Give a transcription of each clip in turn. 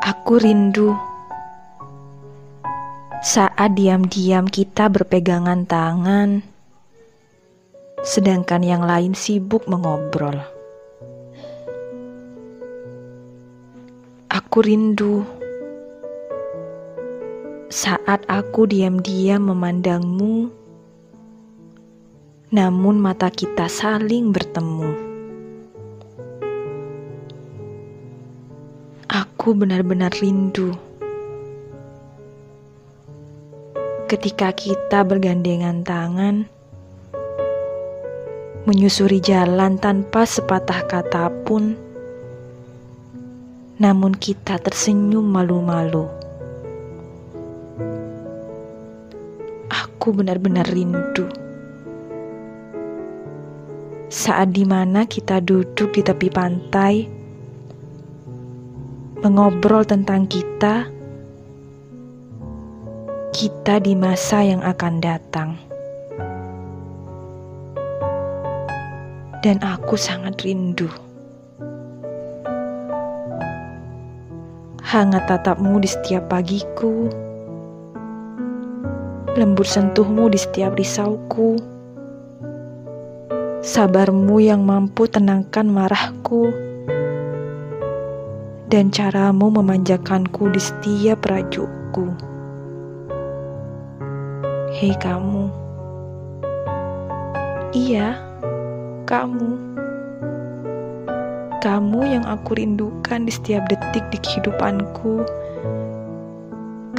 Aku rindu saat diam-diam kita berpegangan tangan, sedangkan yang lain sibuk mengobrol. Aku rindu saat aku diam-diam memandangmu, namun mata kita saling bertemu. Aku benar-benar rindu ketika kita bergandengan tangan, menyusuri jalan tanpa sepatah kata pun, namun kita tersenyum malu-malu. Aku benar-benar rindu saat di mana kita duduk di tepi pantai, mengobrol tentang kita, kita di masa yang akan datang. Dan aku sangat rindu. Hangat tatapmu di setiap pagiku lembut sentuhmu di setiap risauku, sabarmu yang mampu tenangkan marahku, dan caramu memanjakanku di setiap rajukku. Hei kamu, iya, kamu, kamu yang aku rindukan di setiap detik di kehidupanku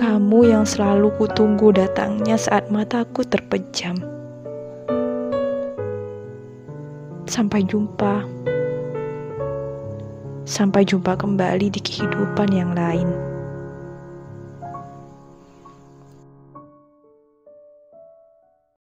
kamu yang selalu kutunggu datangnya saat mataku terpejam. Sampai jumpa. Sampai jumpa kembali di kehidupan yang lain.